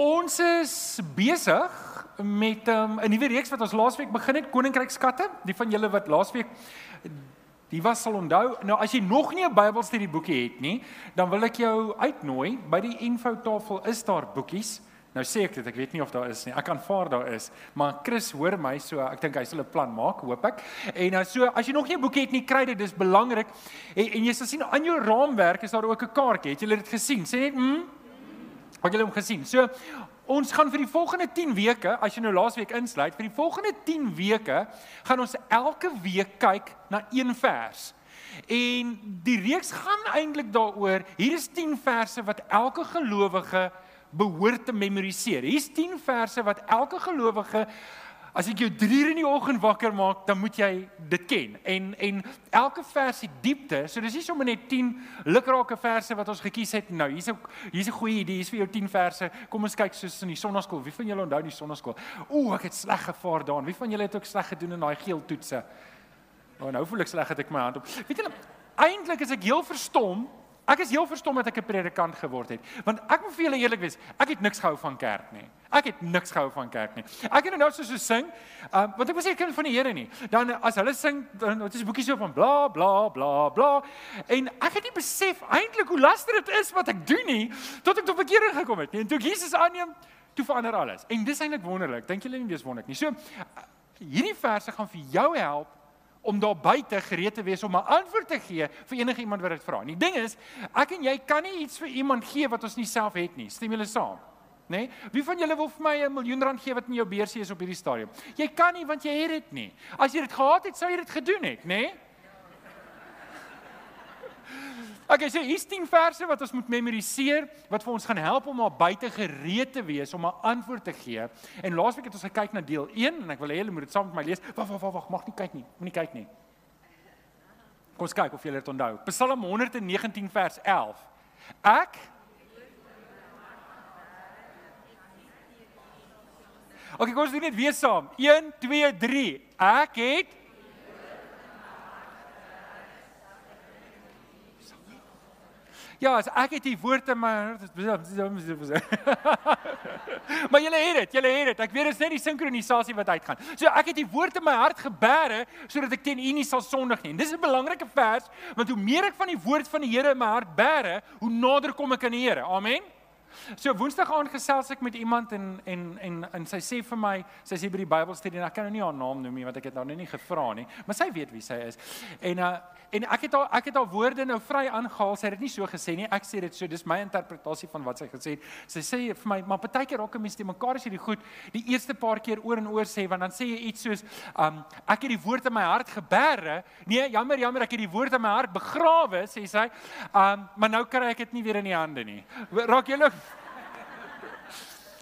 Ons is besig met um, 'n nuwe reeks wat ons laasweek begin het, Koninkrykskatte. Die van julle wat laasweek die was sal onthou. Nou as jy nog nie 'n Bybelstudie boekie het nie, dan wil ek jou uitnooi. By die infotafel is daar boekies. Nou sê ek dit, ek weet nie of daar is nie. Ek aanvaar daar is, maar Chris hoor my so, ek dink hy sal 'n plan maak, hoop ek. En nou so, as jy nog nie 'n boekie het nie, kry dit, dis belangrik. En, en jy sal sien aan jou raamwerk is daar ook 'n kaartjie. Het julle dit gesien? Sê net, "Mm." Wat julle hom gesien. So, ons gaan vir die volgende 10 weke, as jy nou laasweek insluit, vir die volgende 10 weke gaan ons elke week kyk na een vers. En die reeks gaan eintlik daaroor, hier is 10 verse wat elke gelowige behoort te memoriseer. Hier's 10 verse wat elke gelowige as ek jou 3 uur in die oggend wakker maak, dan moet jy dit ken. En en elke vers het diepte. So dis nie sommer net 10 lukrake verse wat ons gekies het. Nou, hier's 'n hier's 'n goeie idee. Hier's vir jou 10 verse. Kom ons kyk soos in die sonnaskool. Wie van julle onthou die sonnaskool? Ooh, ek het sleg gevaar daarin. Wie van julle het ook sleg gedoen in daai geel toetse? Oh, nou voel ek sleg het ek my hand op. Weet julle, eintlik is ek heel verstom Ek is heel verstom dat ek 'n predikant geword het, want ek moet vir julle eerlik wees, ek het niks gehou van kerk nie. Ek het niks gehou van kerk nie. Ek het nou so so sing, um, want ek was nie 'n kind van die Here nie. Dan as hulle sing, dan dit is 'n boekie so van bla bla bla bla en ek het nie besef eintlik hoe lastig dit is wat ek doen nie tot ek tot bekering gekom het nie. En toe Jesus aanneem, toe verander alles. En dis eintlik wonderlik. Dink julle nie dis wonderlik nie? So hierdie verse gaan vir jou help om daar buite gereed te wees om 'n antwoord te gee vir enige iemand wat dit vra. Die ding is, ek en jy kan nie iets vir iemand gee wat ons nie self het nie. Stem julle saam? Né? Nee? Wie van julle wil vir my 'n miljoen rand gee wat in jou beursie is op hierdie stadium? Jy kan nie want jy het dit nie. As jy dit gehad het, sou jy dit gedoen het, né? Nee? Okay, so hier's 10 verse wat ons moet memoriseer wat vir ons gaan help om maar buite gereed te wees om 'n antwoord te gee. En laasweek het ons gekyk na deel 1 en ek wil hê julle moet dit saam met my lees. Wag, wag, wag, wag, mag nie kyk nie. Moenie kyk nie. Kom ons kyk of julle dit onthou. Psalm 119 vers 11. Ek Okay, kom ons doen dit weer saam. 1 2 3. Ek het Ja, as ek het die woord in my Maar julle het dit, julle het dit. Ek weet dit is net die sinkronisasie wat uitgaan. So ek het die woord in my hart gebere sodat ek teen U nie sal sondig nie. Dis 'n belangrike vers want hoe meer ek van die woord van die Here in my hart bere, hoe nader kom ek aan die Here. Amen. So Woensdag aand gesels ek met iemand en en en en sy sê vir my, sy sê by die Bybelstudie en ek kan nou nie haar naam noem nie want ek het nou nie gevra nie, maar sy weet wie sy is. En uh en ek het haar ek het haar woorde nou vry aangehaal. Sy het dit nie so gesê nie. Ek sê dit so. Dis my interpretasie van wat sy gesê het. Sy sê vir my, maar partykeer raak 'n mens te mekaar as jy die goed die eerste paar keer oor en oor sê want dan sê jy iets soos um ek het die woord in my hart geberre. Nee, jammer, jammer, ek het die woord in my hart begrawe, sê sy. Um maar nou kry ek dit nie weer in die hande nie. Raak jy nou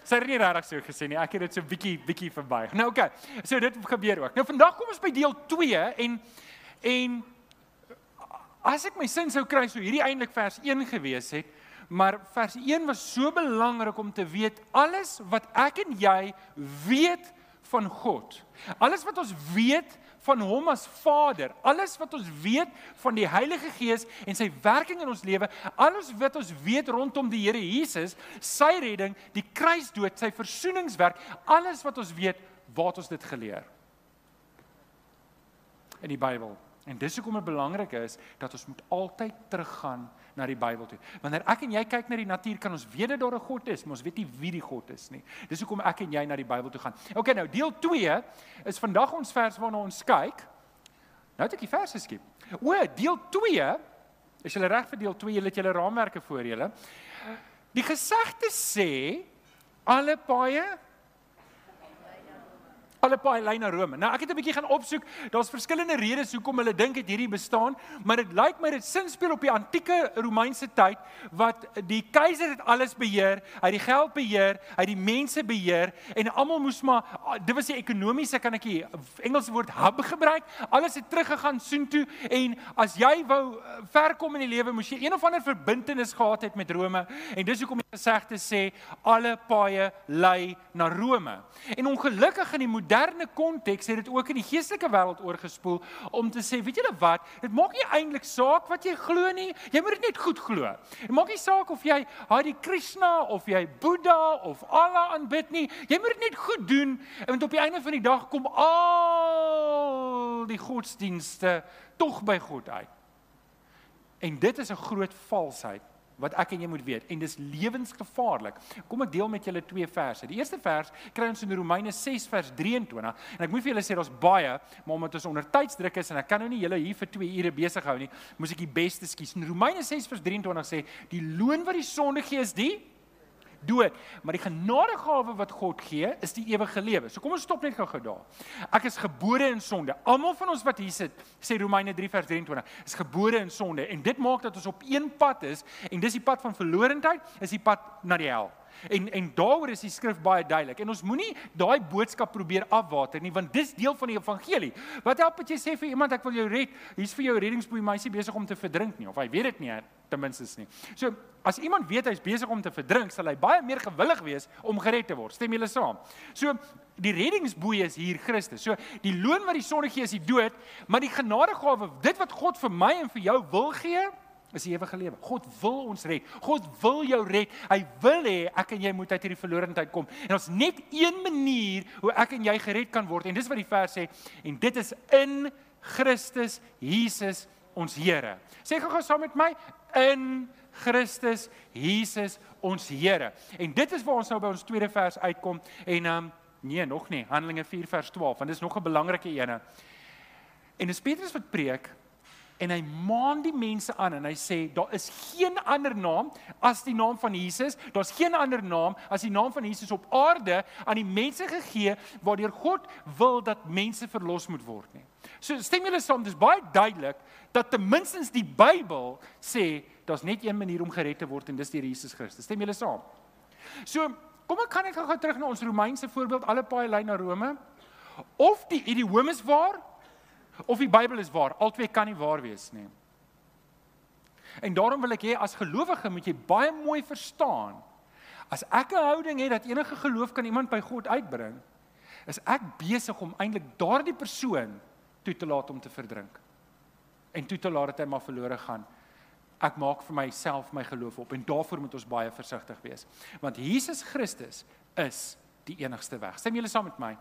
Sy het nie regtig so gesê nie. Ek het dit so bietjie bietjie verby. Nou. Okay. So dit gebeur ook. Nou vandag kom ons by deel 2 en en as ek my sin sou kry so hierdie eintlik vers 1 gewees het, maar vers 1 was so belangrik om te weet alles wat ek en jy weet van God. Alles wat ons weet van hom as Vader, alles wat ons weet van die Heilige Gees en sy werking in ons lewe, alles wat ons weet rondom die Here Jesus, sy redding, die kruisdood, sy versoeningswerk, alles wat ons weet, waar het ons dit geleer? In die Bybel. En dis hoekom dit belangrik is dat ons moet altyd teruggaan na die Bybel toe. Wanneer ek en jy kyk na die natuur, kan ons weet dat daar 'n God is, maar ons weet nie wie die God is nie. Dis hoekom ek en jy na die Bybel toe gaan. Okay, nou deel 2 is vandag ons vers waarna ons kyk. Nou het ek die verse geskiep. O, deel 2 is julle reg vir deel 2, julle het julle raamwerke voor julle. Die gesegde sê alle paaie alle paai lyn na Rome. Nou ek het 'n bietjie gaan opsoek. Daar's verskillende redes hoekom hulle dink dit hierdie bestaan, maar dit lyk my dit sin speel op die antieke Romeinse tyd wat die keiser het alles beheer, hy het die geld beheer, hy het die mense beheer en almal moes maar dit was die ekonomiese kan ek die Engelse woord hub gebruik. Alles het teruggegaan soontoe en as jy wou uh, ver kom in die lewe, moes jy een of ander verbintenis gehad het met Rome en dis hoekom die gesegde sê alle paaie lei na Rome. En ongelukkig in die moderne konteks het dit ook in die geestelike wêreld oorgespoel om te sê, weet julle wat, dit maak nie eintlik saak wat jy glo nie. Jy moet dit net goed glo. Dit maak nie saak of jy Hare Krishna of jy Boeddha of Allah aanbid nie. Jy moet dit net goed doen en op die einde van die dag kom al die godsdienste tog by God uit. En dit is 'n groot valsheid wat ek en jy moet weet en dis lewensgevaarlik. Kom ek deel met julle twee verse. Die eerste vers kry ons in Romeine 6 vers 23 en ek moet vir julle sê daar's baie, maar omdat ons onder tydsdruk is en ek kan nou nie julle hier vir 2 ure besig hou nie, moet ek die beste skies. In Romeine 6 vers 23 sê die loon wat die sonde gee is die dood, maar die genadegawe wat God gee, is die ewige lewe. So kom ons stop net gou-gou daar. Ek is gebore in sonde. Almal van ons wat hier sit, sê Romeine 3 vers 23, is gebore in sonde en dit maak dat ons op een pad is en dis die pad van verlorendheid, is die pad na die hel. En en daaroor is die skrif baie duidelik. En ons moenie daai boodskap probeer afwater nie, want dis deel van die evangelie. Wat help dit jy sê vir iemand ek wil jou red? Hier's vir jou reddingsboei, maar hy's besig om te verdrink nie of hy weet dit nie ten minste nie. So as iemand weet hy's besig om te verdrink, sal hy baie meer gewillig wees om gered te word. Stem julle saam? So die reddingsboei is hier Christus. So die loon wat die sonde gee is die dood, maar die genadegawe, dit wat God vir my en vir jou wil gee, is die ewige lewe. God wil ons red. God wil jou red. Hy wil hê ek en jy moet uit hierdie verlorendheid kom. En ons net een manier hoe ek en jy gered kan word en dis wat die vers sê en dit is in Christus Jesus ons Here. Sê gou-gou saam met my in Christus Jesus ons Here. En dit is waar ons nou by ons tweede vers uitkom en ehm um, nee, nog nie. Handelinge 4 vers 12, want dis nog 'n belangrike ene. En dis Petrus wat preek en hy maan die mense aan en hy sê daar is geen ander naam as die naam van Jesus. Daar's geen ander naam as die naam van Jesus op aarde aan die mense gegee waardeur God wil dat mense verlos moet word nie. So stem julle saam, dis baie duidelik dat ten minste die Bybel sê daar's net een manier om gered te word en dis deur Jesus Christus. Stem julle saam? So, kom ek kan ek gou terug na ons Romeinse voorbeeld, alle paai lei na Rome. Of die idiom is waar of die Bybel is waar. Albei kan nie waar wees nie. En daarom wil ek hê as gelowige moet jy baie mooi verstaan. As ek 'n houding het dat enige geloof kan iemand by God uitbring, is ek besig om eintlik daardie persoon toe te laat om te verdrink. En toe te laat dat hy maar verlore gaan. Ek maak vir myself my geloof op en daarvoor moet ons baie versigtig wees. Want Jesus Christus is die enigste weg. Stem julle saam met my?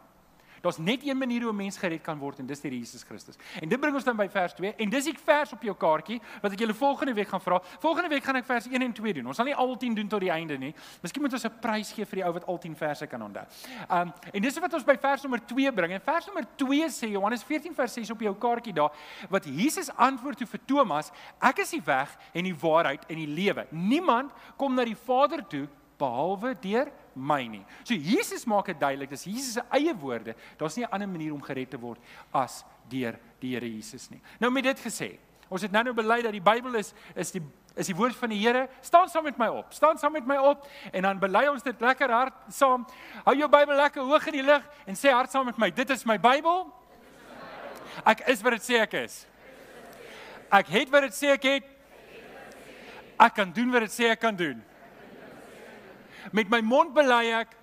Daar's net een manier hoe 'n mens gered kan word en dis deur Jesus Christus. En dit bring ons dan by vers 2 en dis ek vers op jou kaartjie wat ek julle volgende week gaan vra. Volgende week gaan ek vers 1 en 2 doen. Ons sal nie al 10 doen tot die einde nie. Miskien moet ons 'n prys gee vir die ou wat al 10 verse kan onthou. Um en dis wat ons by vers nommer 2 bring. En vers nommer 2 sê Johannes 14 vers 6 op jou kaartjie daar wat Jesus antwoord toe vir Thomas, ek is die weg en die waarheid en die lewe. Niemand kom na die Vader toe behalwe deur my nie. So Jesus maak dit duidelik, dis Jesus se eie woorde. Daar's nie 'n ander manier om gered te word as deur die Here Jesus nie. Nou met dit gesê, ons het nou nou bely dat die Bybel is is die is die woord van die Here. Staan saam met my op. Staan saam met my op en dan bely ons dit lekker hard saam. Hou jou Bybel lekker hoog in die lug en sê hard saam met my, dit is my Bybel. Ek is wat dit sê ek is. Ek het wat dit sê ek het. Ek kan doen wat dit sê ek kan doen. Met my mond bely ek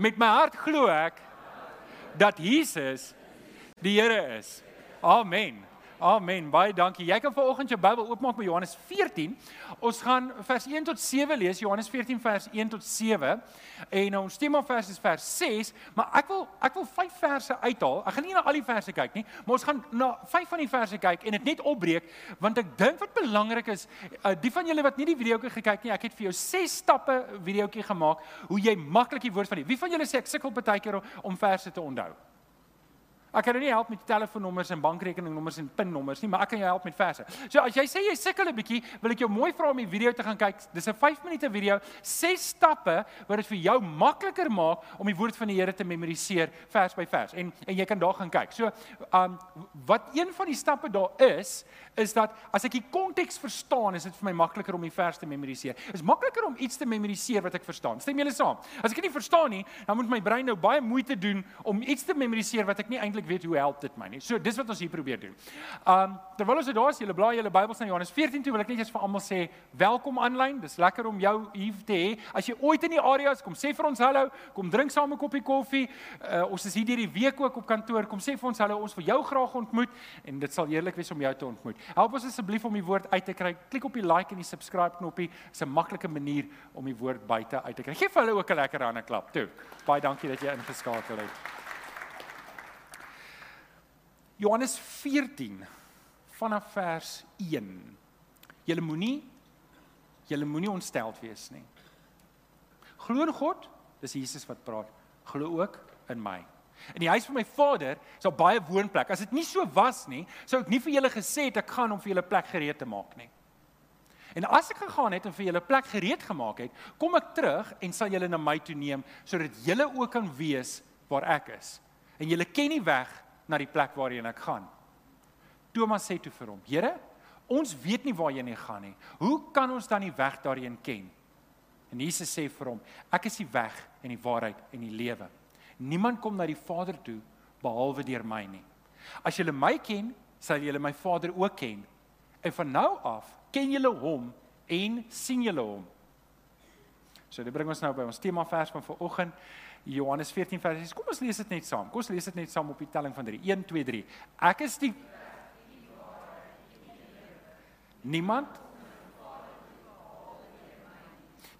met my hart glo ek dat Jesus die Here is. Amen. Amen. Baie dankie. Jy kan vanoggend jou Bybel oopmaak by Johannes 14. Ons gaan vers 1 tot 7 lees. Johannes 14 vers 1 tot 7. En ons tema vers is vers 6, maar ek wil ek wil 5 verse uithaal. Ek gaan nie na al die verse kyk nie, maar ons gaan na 5 van die verse kyk en dit net opbreek want ek dink wat belangrik is, uh, die van julle wat nie die videoetjie gekyk nie, ek het vir jou 6 stappe videoetjie gemaak hoe jy maklik die woord van die. Wie van julle sê ek sukkel baie keer om verse te onthou? Ek kan jou nie help met telefoonnommers en bankrekeningnommers en pinnommers nie, maar ek kan jou help met verse. So as jy sê jy sukkel 'n bietjie, wil ek jou mooi vra om die video te gaan kyk. Dis 'n 5 minute video, 6 stappe wat dit vir jou makliker maak om die woord van die Here te memoriseer vers by vers. En en jy kan daar gaan kyk. So, um wat een van die stappe daar is, is dat as ek die konteks verstaan, is dit vir my makliker om die vers te memoriseer. Dit is makliker om iets te memoriseer wat ek verstaan. Stem julle saam? As ek dit nie verstaan nie, dan moet my brein nou baie moeite doen om iets te memoriseer wat ek nie eintlik weet hoe help dit my nie. So dis wat ons hier probeer doen. Um terwyl ons dit daar is, julle blaai julle Bybels na Johannes 14 toe, wil ek net eers vir almal sê, welkom aanlyn. Dis lekker om jou hier te hê. As jy ooit in die area is, kom sê vir ons hallo, kom drink saam 'n koppie koffie. Uh, ons is hier deur die week ook op kantoor. Kom sê vir ons hallo, ons wil jou graag ontmoet en dit sal heerlik wees om jou te ontmoet. Help ons asseblief om die woord uit te kry. Klik op die like en die subscribe knoppie. Dit is 'n maklike manier om die woord buite uit te kry. Geef hulle ook 'n lekker hande klap toe. Baie dankie dat jy ingeskakel het. Johannes 14 vanaf vers 1. Julle moenie julle moenie ontsteld wees nie. Glo in God, dis Jesus wat praat. Glo ook in my. In die huis van my Vader is daar baie woonplek. As dit nie so was nie, sou ek nie vir julle gesê het ek gaan om vir julle plek gereed te maak nie. En as ek gegaan het en vir julle plek gereed gemaak het, kom ek terug en sal julle na my toe neem sodat julle ook kan weet waar ek is. En julle ken die weg na die plek waarheen ek gaan. Thomas sê toe vir hom: "Here, ons weet nie waarheen jy gaan nie. Hoe kan ons dan die weg daarheen ken?" En Jesus sê vir hom: "Ek is die weg en die waarheid en die lewe." Niemand kom na die Vader toe behalwe deur my nie. As julle my ken, sal julle my Vader ook ken. En van nou af ken julle hom en sien julle hom. So dit bring ons nou by ons tema vers van vanoggend. Johannes 14 vers 6. Kom ons lees dit net saam. Kom ons lees dit net saam op die telling van 3. 1 2 3. Ek is die Niemand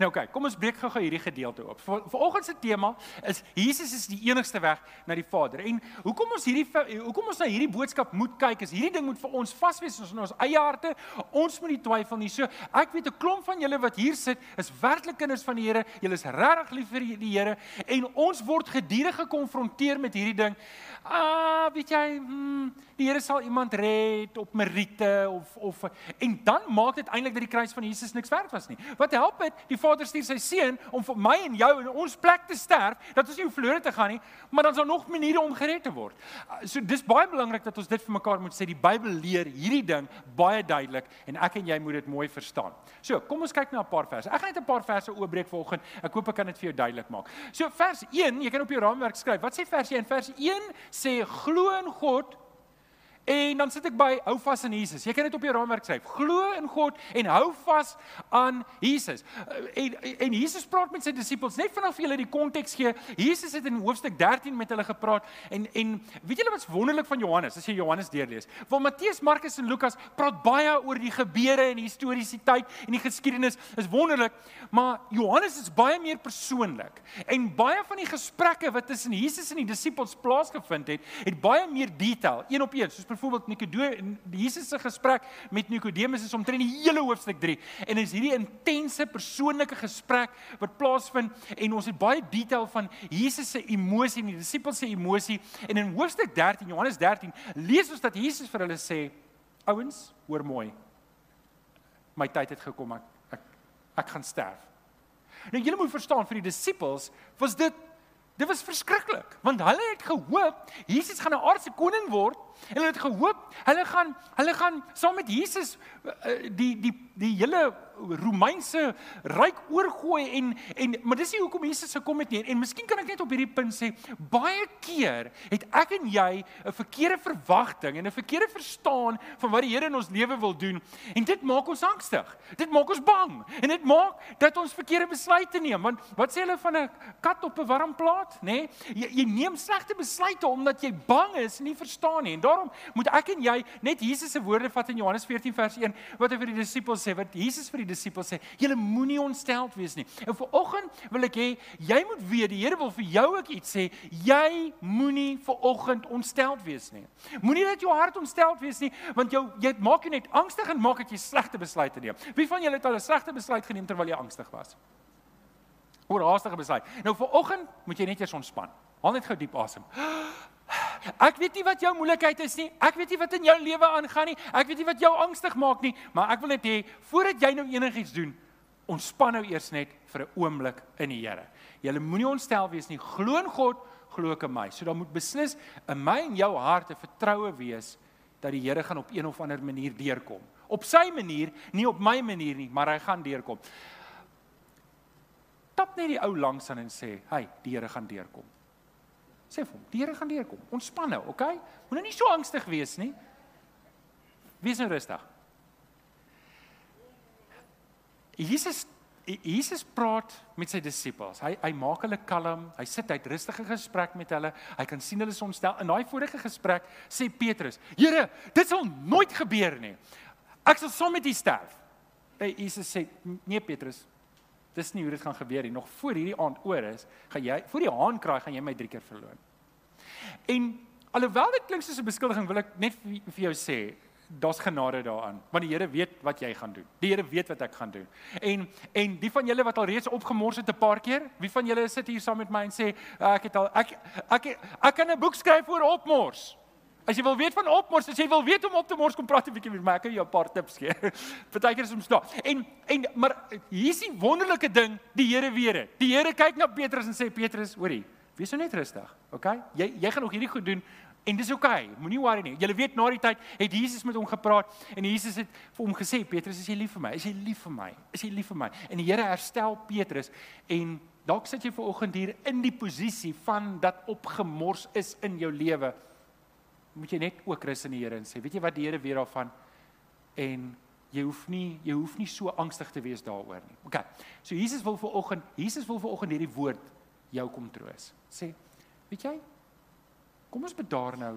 Nou okay, kom ons breek gou-gou hierdie gedeelte op. Vanoggend se tema is Jesus is die enigste weg na die Vader. En hoekom ons hierdie hoekom ons na hierdie boodskap moet kyk is hierdie ding moet vir ons vaswees in ons eie harte. Ons moet nie twyfel nie. So ek weet 'n klomp van julle wat hier sit is werklik kinders van die Here. Julle is regtig lief vir die Here en ons word gedurig gekonfronteer met hierdie ding. Ah, weet jy, hmm, die Here sal iemand red op meriete of of en dan maak dit eintlik dat die kruis van Jesus niks werd was nie. Wat help dit? Die Vader stuur sy seun om vir my en jou in ons plek te sterf, dat ons nie hoef verlore te gaan nie, maar dan is daar nog maniere om gered te word. Ah, so dis baie belangrik dat ons dit vir mekaar moet sê. Die Bybel leer hierdie ding baie duidelik en ek en jy moet dit mooi verstaan. So, kom ons kyk na 'n paar verse. Ek gaan net 'n paar verse oopbreek vanoggend. Ek hoop ek kan dit vir jou duidelik maak. So, vers 1, jy kan op jou raamwerk skryf. Wat sê vers 1? Vers 1 sê glo in God En dan sit ek by hou vas aan Jesus. Jy kan dit op jou raamwerk skryf. Glo in God en hou vas aan Jesus. Eh, en en Jesus praat met sy disippels net vanaf julle die konteks gee. Jesus het in hoofstuk 13 met hulle gepraat en en weet julle wat's wonderlik van Johannes as jy Johannes deurlees? Want Matteus, Markus en Lukas praat baie oor die gebeure en die historiesiteit en die geskiedenis. Is wonderlik, maar Johannes is baie meer persoonlik. En baie van die gesprekke wat tussen Jesus en die disippels plaasgevind het, het baie meer detail, een op een, soos byvoorbeeld Nikodemus Jesus se gesprek met Nikodemus is omtrent die hele hoofstuk 3 en is hierdie intense persoonlike gesprek wat plaasvind en ons het baie detail van Jesus se emosie en die disippels se emosie en in hoofstuk 13 Johannes 13 lees ons dat Jesus vir hulle sê ouens hoor mooi. My tyd het gekom ek ek, ek gaan sterf. Nou julle moet verstaan vir die disippels was dit Dit was verskriklik want hulle het gehoop Jesus gaan 'n aardse koning word en hulle het gehoop hulle gaan hulle gaan saam met Jesus eh, die die die hele Romeinse ryk oorgooi en en maar dis nie hoekom Jesus gekom het nie. En miskien kan ek net op hierdie punt sê baie keer het ek en jy 'n verkeerde verwagting en 'n verkeerde verstaan van wat die Here in ons lewe wil doen. En dit maak ons angstig dit maak ons bang en dit maak dat ons verkeerde besluite neem. Want wat sê hulle van 'n kat op 'n warm plaas nê nee? jy, jy neem slegte besluite omdat jy bang is en nie verstaan nie. En daarom moet ek en jy net Jesus se woorde vat in Johannes 14 vers 1 wat hy vir die disippels sê wat Jesus vir die disippels sê, julle moenie ontsteld wees nie. En vanoggend wil ek hê jy moet weet, die Here wil vir jou ook iets sê, jy moenie vanoggend ontsteld wees nie. Moenie dat jou hart ontsteld wees nie, want jou jy maak jou net angstig en maak dat jy slegte besluite neem. Wie van julle het al 'n slegte besluit geneem terwyl jy angstig was? Oorhaastige besluit. Nou vanoggend moet jy net eers ontspan. Haal net gou diep asem. Ek weet nie wat jou moeilikheid is nie. Ek weet nie wat in jou lewe aangaan nie. Ek weet nie wat jou angstig maak nie, maar ek wil net hê voordat jy nou enigiets doen, ontspan nou eers net vir 'n oomblik in die Here. Jy moenie ontstel wees nie. Glo in God, glo ek in my. So dan moet beslis in my en jou hart 'n vertroue wees dat die Here gaan op een of ander manier deurkom. Op sy manier, nie op my manier nie, maar hy gaan deurkom. Tap net die ou langs aan en sê, "Hey, die Here gaan deurkom." Sê vir hom, "Die Here gaan deurkom." Ontspan nou, okay? Moenie nie so angstig wees nie. Wees nou rustig. Jesus Jesus praat met sy disippels. Hy hy maak hulle kalm. Hy sit hy het rustige gesprek met hulle. Hy kan sien hulle is ontstel. In daai vorige gesprek sê Petrus: "Here, dit sal nooit gebeur nie. Ek sal saam met U sterf." Hey, Jesus sê: "Nee Petrus. Dis nie hoe dit gaan gebeur nie. Nog voor hierdie aand oor is, gaan jy voor die haan kraai gaan jy my drie keer verloon." En alhoewel dit klink soos 'n beskuldiging, wil ek net vir, jou sê, daar's genade daaraan want die Here weet wat jy gaan doen. Die Here weet wat ek gaan doen. En en die van julle wat al reeds opgemors het 'n paar keer, wie van julle sit hier saam met my en sê ek het al ek ek ek, ek kan 'n boek skryf oor opmors. As jy wil weet van opmors, as jy wil weet om op te mors, kom praat 'n bietjie met my. Ek kan jou 'n paar tips gee. Partykeer is om staan. En en maar hier's die wonderlike ding, die Here weet dit. Die Here kyk na Petrus en sê Petrus, hoorie, wees nou net rustig, okay? Jy jy gaan nog hierdie goed doen En dis okay, moenie worry nie. Jy weet na die tyd het Jesus met hom gepraat en Jesus het vir hom gesê, Petrus, is jy lief vir my? Is jy lief vir my? Is jy lief vir my? En die Here herstel Petrus en dalk sit jy ver oggend hier in die posisie van dat opgemors is in jou lewe. Moet jy net ook rus in die Here en sê, weet jy wat die Here weet daarvan? En jy hoef nie jy hoef nie so angstig te wees daaroor nie. OK. So Jesus wil ver oggend, Jesus wil ver oggend hierdie woord jou kom troos. Sê, weet jy, Kom ons bedaar nou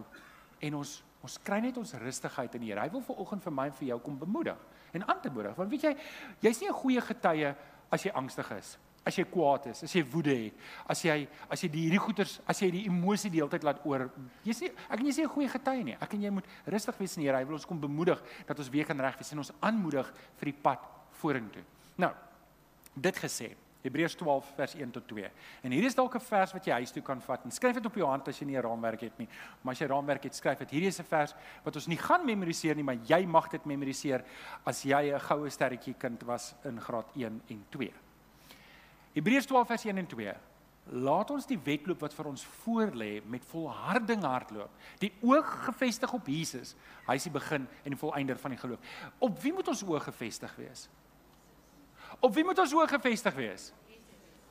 en ons ons kry net ons rustigheid in die Here. Hy wil ver oggend vir my en vir jou kom bemoedig en aan te moedig. Want weet jy, jy's nie 'n goeie getuie as jy angstig is, as jy kwaad is, as jy woede het, as jy as jy die hierdie goeters, as jy die emosie die hele tyd laat oor. Jy's nie ek en jy nie 'n goeie getuie nie. Ek en jy moet rustig wees in die Here. Hy wil ons kom bemoedig dat ons weer kan reg wees en ons aanmoedig vir die pad vorentoe. Nou, dit gesê, Hebreërs 12 vers 1 tot 2. En hier is dalk 'n vers wat jy huis toe kan vat en skryf dit op jou hand as jy nie 'n raamwerk het nie. Maar as jy raamwerk het, skryf dit. Hierdie is 'n vers wat ons nie gaan memoriseer nie, maar jy mag dit memoriseer as jy 'n goue sterretjie kind was in graad 1 en 2. Hebreërs 12 vers 1 en 2. Laat ons die wedloop wat vir ons voorlê met volharding hardloop. Die oog gefestig op Jesus. Hy is die begin en die volëinder van die geloof. Op wie moet ons oog gefestig wees? Op wie moet ons oë gefestig wees?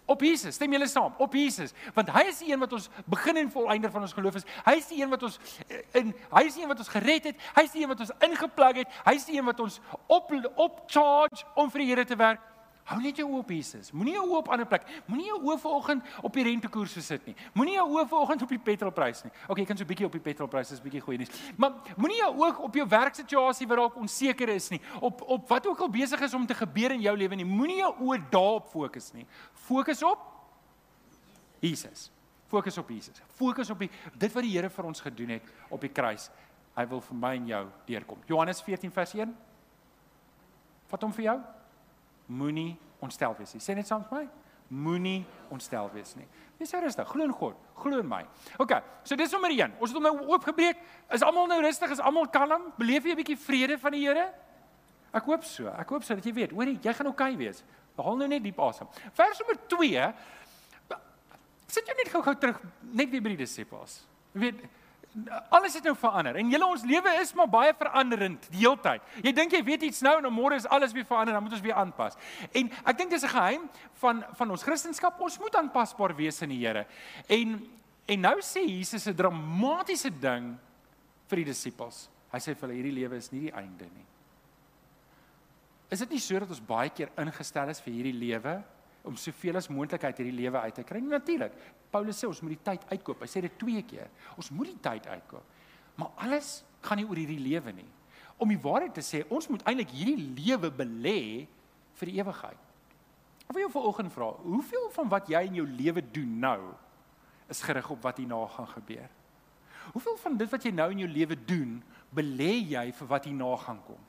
Op Jesus. Stem julle saam? Op Jesus. Want hy is die een wat ons begin en volëinder van ons geloof is. Hy is die een wat ons eh, in hy is die een wat ons gered het. Hy is die een wat ons ingeplug het. Hy is die een wat ons op op charge om vir die Here te werk. Hou net jou oë op Jesus. Moenie jou oë op ander plek. Moenie jou oë vanoggend op die rentekoerse sit nie. Moenie jou oë vanoggend op die petrolprys nie. OK, jy kan so 'n bietjie op die petrolprys is bietjie goeie nuus. Maar moenie jou oog op jou werksituasie wat dalk onseker is nie. Op op wat ook al besig is om te gebeur in jou lewe nie. Moenie jou oë daarop fokus nie. Fokus op Jesus. Fokus op Jesus. Fokus op die dit wat die Here vir ons gedoen het op die kruis. Hy wil vir my en jou deurkom. Johannes 14 vers 1. Wat hom vir jou? Moenie ontstel wees nie. Sê net saam met my. Moenie ontstel wees nie. Wees nou rustig. Glo in God. Glo in my. OK. So dis nommer 1. Ons het hom nou oopgebreek. Is almal nou rustig? Is almal kalm? Beleef jy 'n bietjie vrede van die Here? Ek hoop so. Ek hoop so dat jy weet. Hoorie, jy gaan oukei okay wees. Behaal nou net diep asem. Vers nommer 2. Sit jy net gou-gou terug net weer by die disippels. Jy weet alles het nou verander en julle ons lewe is maar baie veranderend die hele tyd. Jy dink jy weet iets nou en môre is alles weer verander, dan moet ons weer aanpas. En ek dink dis 'n geheim van van ons Christendom, ons moet aanpasbaar wees in die Here. En en nou sê Jesus 'n dramatiese ding vir die disippels. Hy sê vir hulle hierdie lewe is nie die einde nie. Is dit nie so dat ons baie keer ingestel is vir hierdie lewe om soveel as moontlik uit hierdie lewe uit te kry. Natuurlik. Paulus sê ons moet die tyd uitkoop. Hy sê dit twee keer. Ons moet die tyd uitkoop. Maar alles gaan nie oor hierdie lewe nie. Om die waarheid te sê, ons moet eintlik hierdie lewe belê vir die ewigheid. Ek wil jou vanoggend vra, hoeveel van wat jy in jou lewe doen nou is gerig op wat hierna gaan gebeur? Hoeveel van dit wat jy nou in jou lewe doen, belê jy vir wat hierna gaan kom?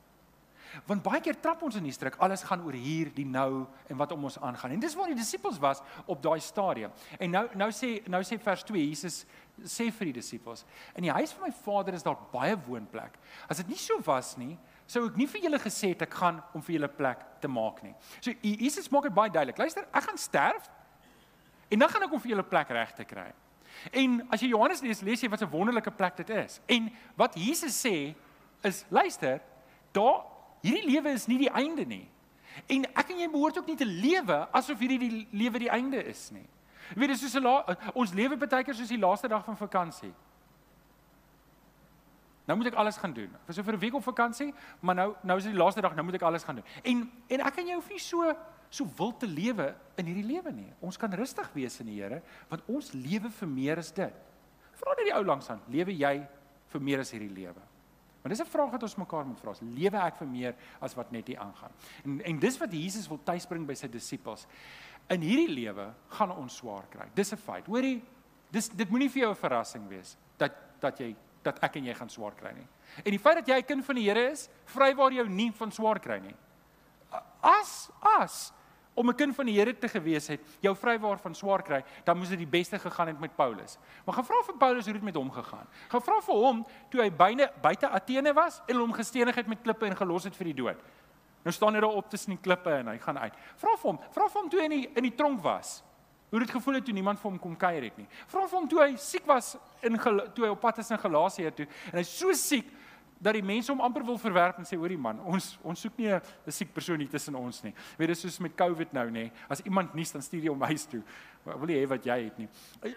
Want baie keer trap ons in die struik, alles gaan oor hier, die nou en wat om ons aangaan. En dis waar die disippels was op daai stadium. En nou nou sê nou sê vers 2, Jesus sê vir die disippels: "In die huis van my Vader is daar baie woonplek. As dit nie so was nie, sou ek nie vir julle gesê het ek gaan om vir julle plek te maak nie." So Jesus maak dit baie duidelik. Luister, ek gaan sterf en dan gaan ek om vir julle plek reg te kry. En as jy Johannes lees, lees jy wat 'n wonderlike plek dit is. En wat Jesus sê, is luister, daar hierdie lewe is nie die einde nie. En ek en jy behoort ook nie te lewe asof hierdie die lewe die einde is nie. Jy weet dis soos 'n ons lewe baie keer soos die laaste dag van vakansie. Nou moet ek alles gaan doen. Ek was so vir 'n week op vakansie, maar nou nou is dit die laaste dag, nou moet ek alles gaan doen. En en ek en jy hoef nie so so wil te lewe in hierdie lewe nie. Ons kan rustig wees in die Here, want ons lewe vir meer as dit. Vra net die ou langs aan, lewe jy vir meer as hierdie lewe? Want dis 'n vraag wat ons mekaar moet vra. Lewe ek vir meer as wat net hier aangaan? En en dis wat Jesus wil tuisbring by sy disippels. In hierdie lewe gaan ons swaar kry. Dis 'n feit. Hoorie, dis dit moenie vir jou 'n verrassing wees dat dat jy dat ek en jy gaan swaar kry nie. En die feit dat jy 'n kind van die Here is, vrywaar jou nie van swaar kry nie. As as om 'n kind van die Here te gewees het, jou vrywaar van swaar kry, dan moes dit die beste gegaan het met Paulus. Maar gaan vra vir Paulus hoe dit met hom gegaan. Gaan vra vir hom toe hy byne buite Athene was en hom gestenig het met klippe en gelos het vir die dood. Nou staan hy daar op tussen die klippe en hy gaan uit. Vra vir hom, vra vir hom toe hy in die in die tronk was. Hoe dit gevoel het toe niemand vir hom kom kuier het nie. Vra vir hom toe hy siek was in toe hy op pad is in Galasië toe en hy's so siek dat die mense hom amper wil verwerp en sê hoorie man, ons ons soek nie 'n siek persoon hier tussen ons nie. Weet jy soos met COVID nou nê, as iemand nie dan stuur jy hom huis toe. Wil jy hê wat jy het nie.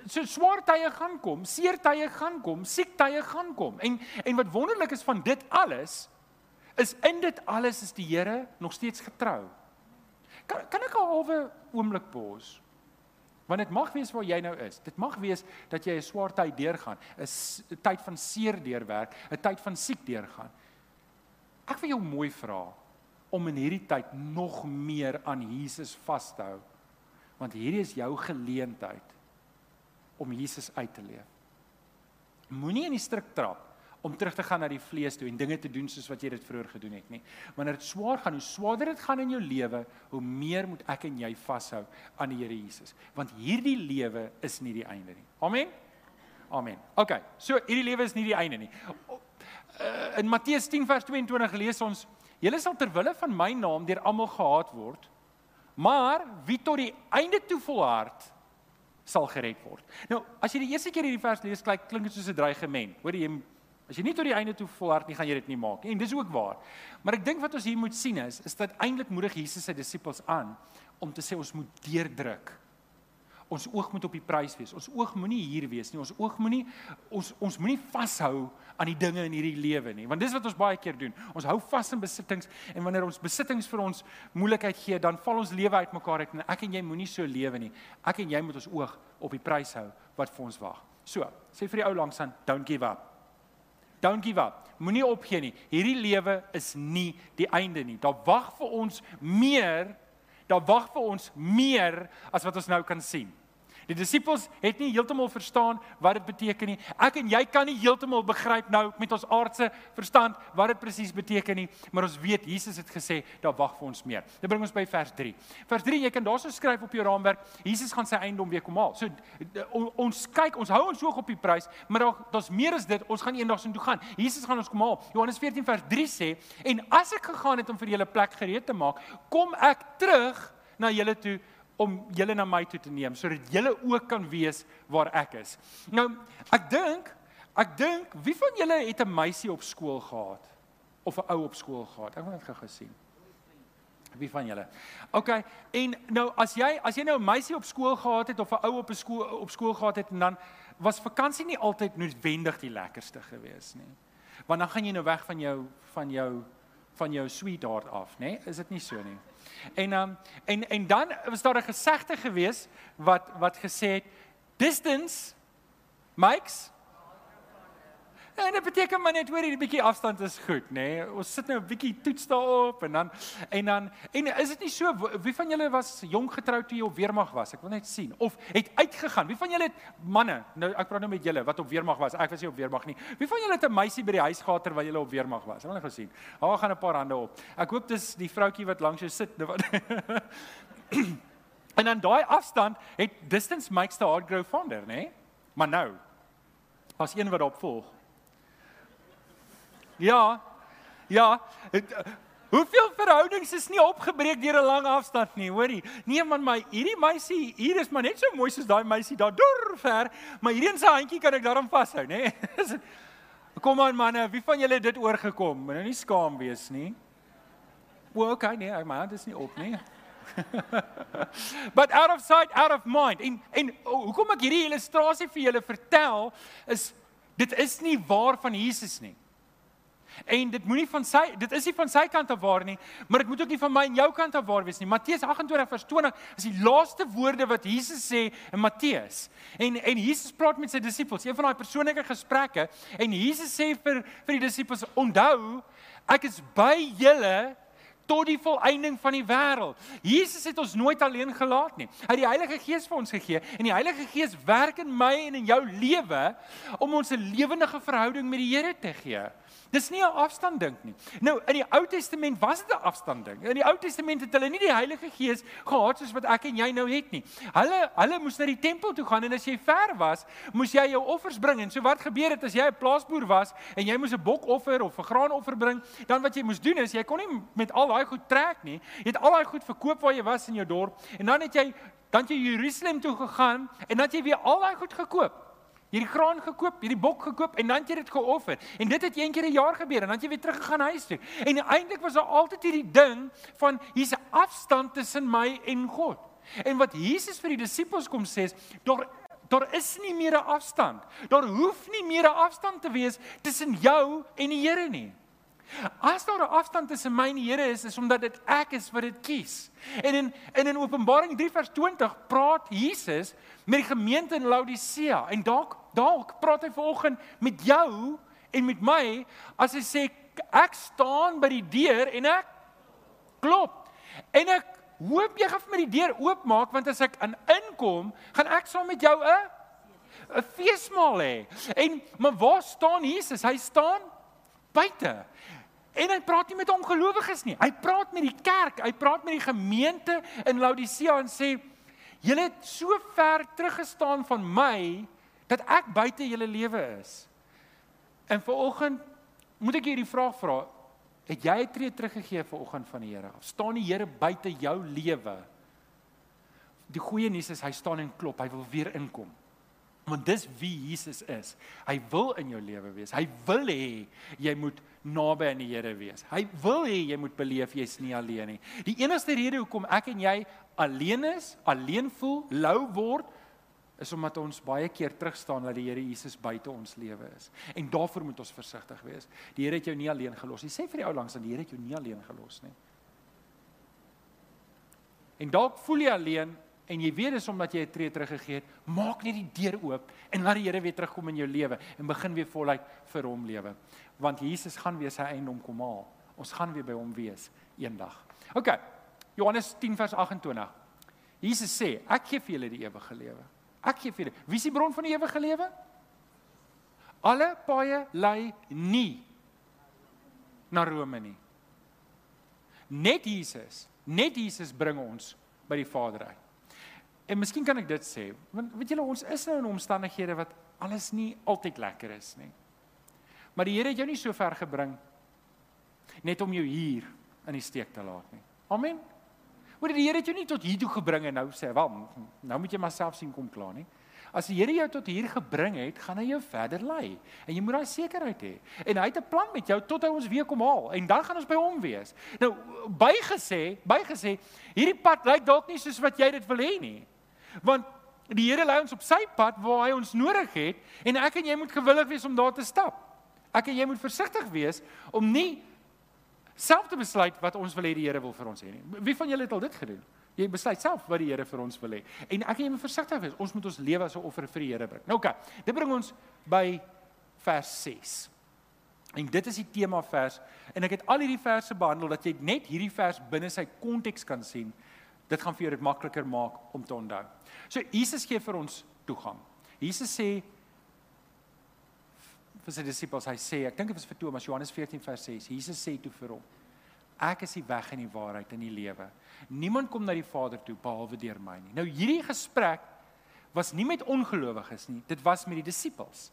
So swaar tye gaan kom, seer tye gaan kom, siek tye gaan kom. En en wat wonderlik is van dit alles is in dit alles is die Here nog steeds getrou. Kan kan ek 'n halwe oomblik pause? Want dit mag wees waar jy nou is. Dit mag wees dat jy 'n swaar tyd deurgaan, 'n tyd van seer deurwerk, 'n tyd van siek deurgaan. Ek wil jou mooi vra om in hierdie tyd nog meer aan Jesus vas te hou. Want hierdie is jou geleentheid om Jesus uit te leef. Moenie in die struik trap om terug te gaan na die vlees toe en dinge te doen soos wat jy dit vroeër gedoen het nie. Wanneer dit swaar gaan, hoe swaarder dit gaan in jou lewe, hoe meer moet ek en jy vashou aan die Here Jesus, want hierdie lewe is nie die einde nie. Amen. Amen. OK. So hierdie lewe is nie die einde nie. In Matteus 10 vers 22 lees ons: "Julle sal ter wille van my naam deur almal gehaat word, maar wie tot die einde toe volhard, sal gered word." Nou, as jy die eerste keer hierdie vers lees, klink dit soos 'n dreigement. Hoor jy As jy nie tot die einde toe volhard nie, gaan jy dit nie maak nie. En dis ook waar. Maar ek dink wat ons hier moet sien is, is dat eintlik moedig Jesus sy disippels aan om te sê ons moet deurdruk. Ons oog moet op die prys wees. Ons oog moenie hier wees nie. Ons oog moenie ons ons moenie vashou aan die dinge in hierdie lewe nie. Want dis wat ons baie keer doen. Ons hou vas in besittings en wanneer ons besittings vir ons moeilikheid gee, dan val ons lewe uitmekaar uit en ek en jy moenie so lewe nie. Ek en jy moet ons oog op die prys hou wat vir ons wag. So, sê vir die ou langs aan, don't give up. Don't give up. Moenie opgee nie. Hierdie lewe is nie die einde nie. Daar wag vir ons meer. Daar wag vir ons meer as wat ons nou kan sien. Die disippels het nie heeltemal verstaan wat dit beteken nie. Ek en jy kan nie heeltemal begryp nou met ons aardse verstand wat dit presies beteken nie, maar ons weet Jesus het gesê daar wag vir ons meer. Dit bring ons by vers 3. Vers 3, jy kan daarso skryf op jou raamwerk, Jesus gaan sy eindom weer kom haal. So ons kyk, ons hou ons oog op die prys, maar daar daar's meer as dit. Ons gaan eendag so toe gaan. Jesus gaan ons kom haal. Johannes 14 vers 3 sê, en as ek gegaan het om vir julle plek gereed te maak, kom ek terug na julle toe om julle na my toe te neem sodat julle ook kan weet waar ek is. Nou, ek dink, ek dink wie van julle het 'n meisie op skool gehad of 'n ou op skool gehad? Ek het dit gou gesien. Wie van julle? OK, en nou as jy as jy nou 'n meisie op skool gehad het of 'n ou op 'n skool op skool gehad het en dan was vakansie nie altyd noodwendig die lekkerste gewees nie. Want dan gaan jy nou weg van jou van jou van jou sweetheart af, nê? Nee? Is dit nie so nie? En um, en en dan was daar 'n gesegde gewees wat wat gesê het distance makes En dit beteken maar net hoor hierdie bietjie afstand is goed, nê? Nee? Ons sit nou 'n bietjie toets daarop en dan en dan en is dit nie so wie van julle was jonk getroud toe jy op weermag was? Ek wil net sien of het uitgegaan. Wie van julle het manne? Nou ek praat nou met julle wat op weermag was. Ek was nie op weermag nie. Wie van julle het 'n meisie by die huis gehad terwyl julle op weermag was? Ek wil net gesien. Daar gaan 'n paar hande op. Ek hoop dis die vroutjie wat langs jou sit. Nou en dan daai afstand het distance makes the heart grow fonder, nê? Nee? Maar nou as een wat daarop volg Ja. Ja. Het, hoeveel verhoudings is nie opgebreek deur 'n lang afstand nie, hoorie? Nee man, my hierdie meisie, hier is maar net so mooi soos daai meisie daar dor ver, maar hierdie in sy handjie kan ek daarom vashou, nê? Nee? Kom aan manne, wie van julle het dit oorgekom? Moenie nie skaam wees nie. O, okay, nee, my hand is nie op nie. But out of sight, out of mind. En en hoekom ek hierdie illustrasie vir julle vertel is dit is nie waar van Jesus nie. En dit moenie van sy dit is nie van sy kant af waar nie, maar dit moet ook nie van my en jou kant af waar wees nie. Matteus 28 vers 20 is die laaste woorde wat Jesus sê in Matteus. En en Jesus praat met sy disippels, een van daai persoonlike gesprekke en Jesus sê vir vir die disippels: "Onthou, ek is by julle tot die volëinding van die wêreld. Jesus het ons nooit alleen gelaat nie. Hy het die Heilige Gees vir ons gegee en die Heilige Gees werk in my en in jou lewe om ons 'n lewendige verhouding met die Here te gee. Dis nie 'n afstand dink nie. Nou in die Ou Testament was dit 'n afstand ding. In die Ou Testament het hulle nie die Heilige Gees gehad soos wat ek en jy nou het nie. Hulle hulle moes na die tempel toe gaan en as jy ver was, moes jy jou offers bring. En so wat gebeur het as jy 'n plaasboer was en jy moes 'n bokoffer of 'n graanoffer bring, dan wat jy moes doen is jy kon nie met al daai goed trek nie. Jy het al daai goed verkoop waar jy was in jou dorp en dan het jy dan jy Jerusalem toe gegaan en dan het jy weer al daai goed gekoop hierdie graan gekoop, hierdie bok gekoop en dan het jy dit geoffer. En dit het een keer 'n jaar gebeur en dan het jy weer teruggegaan huis toe. En eintlik was daar altyd hierdie ding van hier's 'n afstand tussen my en God. En wat Jesus vir die disippels kom sê is, daar daar is nie meer 'n afstand. Daar hoef nie meer 'n afstand te wees tussen jou en die Here nie. As daar 'n afstand tussen my en die Here is, is omdat dit ek is wat dit kies. En in in in Openbaring 3 vers 20 praat Jesus met die gemeente in Laodicea en dalk dalk praat hy vanoggend met jou en met my as hy sê ek staan by die deur en ek klop. En ek hoop jy gaan vir my die deur oopmaak want as ek in inkom, gaan ek saam met jou 'n 'n feesmaal hê. En maar waar staan Jesus? Hy staan buite. En hy praat nie met ongelowiges nie. Hy praat met die kerk, hy praat met die gemeente in Laodicea en sê: "Julle het so ver teruggestaan van my dat ek buite julle lewe is." En vanoggend moet ek hierdie vraag vra: Het jy 'n tree teruggegee vanoggend van die Here? Of staan die Here buite jou lewe? Die goeie nuus is hy staan en klop, hy wil weer inkom. Want dis wie Jesus is. Hy wil in jou lewe wees. Hy wil hê jy moet naby aan die Here wees. Hy wil hê jy moet beleef jy's nie alleen nie. Die enigste rede hoekom ek en jy alleen is, alleen voel, lou word, is omdat ons baie keer terugstaan dat die Here Jesus buite ons lewe is. En daarvoor moet ons versigtig wees. Die Here het jou nie alleen gelos nie. Sê vir die ou langs aan die Here het jou nie alleen gelos nie. En dalk voel jy alleen en jy weet dis omdat jy 'n tree teruggegee het, maak net die deur oop en laat die Here weer terugkom in jou lewe en begin weer voluit vir hom lewe. Want Jesus gaan weer sy eiendom kom haal. Ons gaan weer by hom wees eendag. OK. Johannes 10 vers 28. Jesus sê, ek gee vir julle die ewige lewe. Ek gee vir julle. Wie is die bron van die ewige lewe? Alle paaie lei nie na Rome nie. Net Jesus, net Jesus bring ons by die Vader uit. En miskien kan ek dit sê, want weet julle ons is nou in omstandighede wat alles nie altyd lekker is nie. Maar die Here het jou nie so ver gebring net om jou hier in die steek te laat nie. Amen. Hoor die Here het jou nie tot hier toe gebring en nou sê, "Wel, nou moet jy maar self sien kom klaar nie." As die Here jou tot hier gebring het, gaan hy jou verder lei. En jy moet daai sekerheid hê. En hy het 'n plan met jou tot hy ons weer kom haal en dan gaan ons by hom wees. Nou, bygesê, bygesê, hierdie pad lyk dalk nie soos wat jy dit wil hê nie. Want die Here lei ons op sy pad waar hy ons nodig het en ek en jy moet gewillig wees om daar te stap. Ek en jy moet versigtig wees om nie self te besluit wat ons wil hê die Here wil vir ons hê nie. Wie van julle het al dit gedoen? Jy besluit self wat die Here vir ons wil hê. En ek en jy moet versigtig wees. Ons moet ons lewe as 'n offer vir die Here bring. Nou oké. Okay, dit bring ons by vers 6. En dit is die tema vers en ek het al hierdie verse behandel dat jy net hierdie vers binne sy konteks kan sien. Dit gaan vir jou dit makliker maak om te onthou. So Jesus gee vir ons toegang. Jesus sê vir sy disippels, hy sê, ek dink dit was vir Thomas Johannes 14 vers 6. Jesus sê toe vir hom: Ek is die weg en die waarheid en die lewe. Niemand kom na die Vader toe behalwe deur my nie. Nou hierdie gesprek was nie met ongelowiges nie, dit was met die disippels.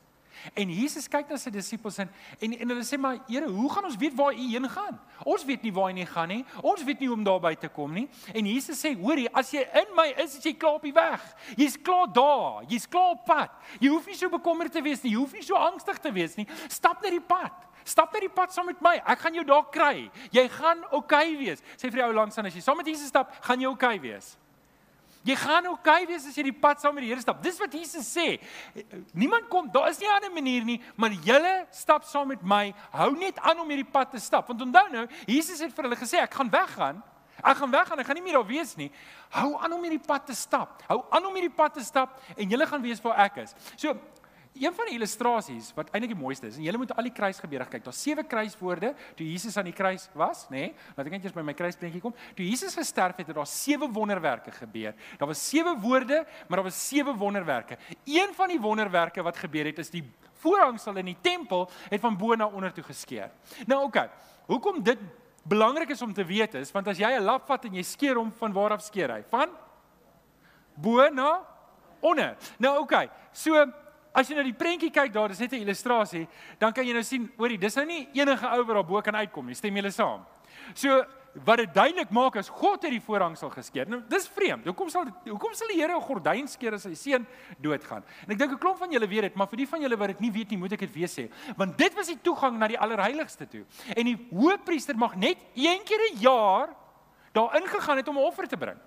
En Jesus kyk na sy disippels en en, hulle sê maar Here, hoe gaan ons weet waar u heen gaan? Ons weet nie waar hy nie gaan nie. Ons weet nie hoe om daar by te kom nie. En Jesus sê, hoorie, as jy in my is, is jy klaar op die weg. Jy's klaar daar. Jy's klaar op pad. Jy hoef nie so bekommerd te wees nie. Jy hoef nie so angstig te wees nie. Stap net die pad. Stap net die pad saam met my. Ek gaan jou daar kry. Jy gaan oukei okay wees. Sê vir die ou langs aan as jy saam met Jesus stap, gaan jy oukei okay wees. Jy gaan oukei okay wees as jy die pad saam met die Here stap. Dis wat Jesus sê. Niemand kom, daar is nie 'n ander manier nie, maar julle stap saam met my. Hou net aan om hierdie pad te stap. Want onthou nou, Jesus het vir hulle gesê ek gaan weggaan. Ek gaan weggaan, ek gaan nie meer daar wees nie. Hou aan om hierdie pad te stap. Hou aan om hierdie pad te stap en julle gaan weet waar ek is. So, Een van die illustrasies wat eintlik die mooiste is en julle moet al die kruisgebeure kyk. Daar's sewe kruiswoorde toe Jesus aan die kruis was, nê? Nee? Laat ek net eers by my kruisprentjie kom. Toe Jesus gesterf het, het daar sewe wonderwerke gebeur. Daar was sewe woorde, maar daar was sewe wonderwerke. Een van die wonderwerke wat gebeur het is die voorhangsel in die tempel het van bo na onder toe geskeur. Nou oké. Okay, hoekom dit belangrik is om te weet is want as jy 'n lap vat en jy skeer hom van waar af skeer hy? Van bo na onder. Nou oké. Okay, so As jy na die prentjie kyk daar, dis net 'n illustrasie, dan kan jy nou sien, hoorie, dis nou nie enige ou wat daar bo kan uitkom nie. Stem julle saam? So wat dit duidelik maak is God het die voorhang sal geskeur. Nou dis vreemd. Hoekom sal hoekom sal die Here 'n gordyn skeer as sy seun doodgaan? En ek dink 'n klomp van julle weet dit, maar vir die van julle wat dit nie weet nie, moet ek dit weer sê. Want dit was die toegang na die allerheiligste toe. En die hoëpriester mag net een keer 'n jaar daarin gegaan het om 'n offer te bring.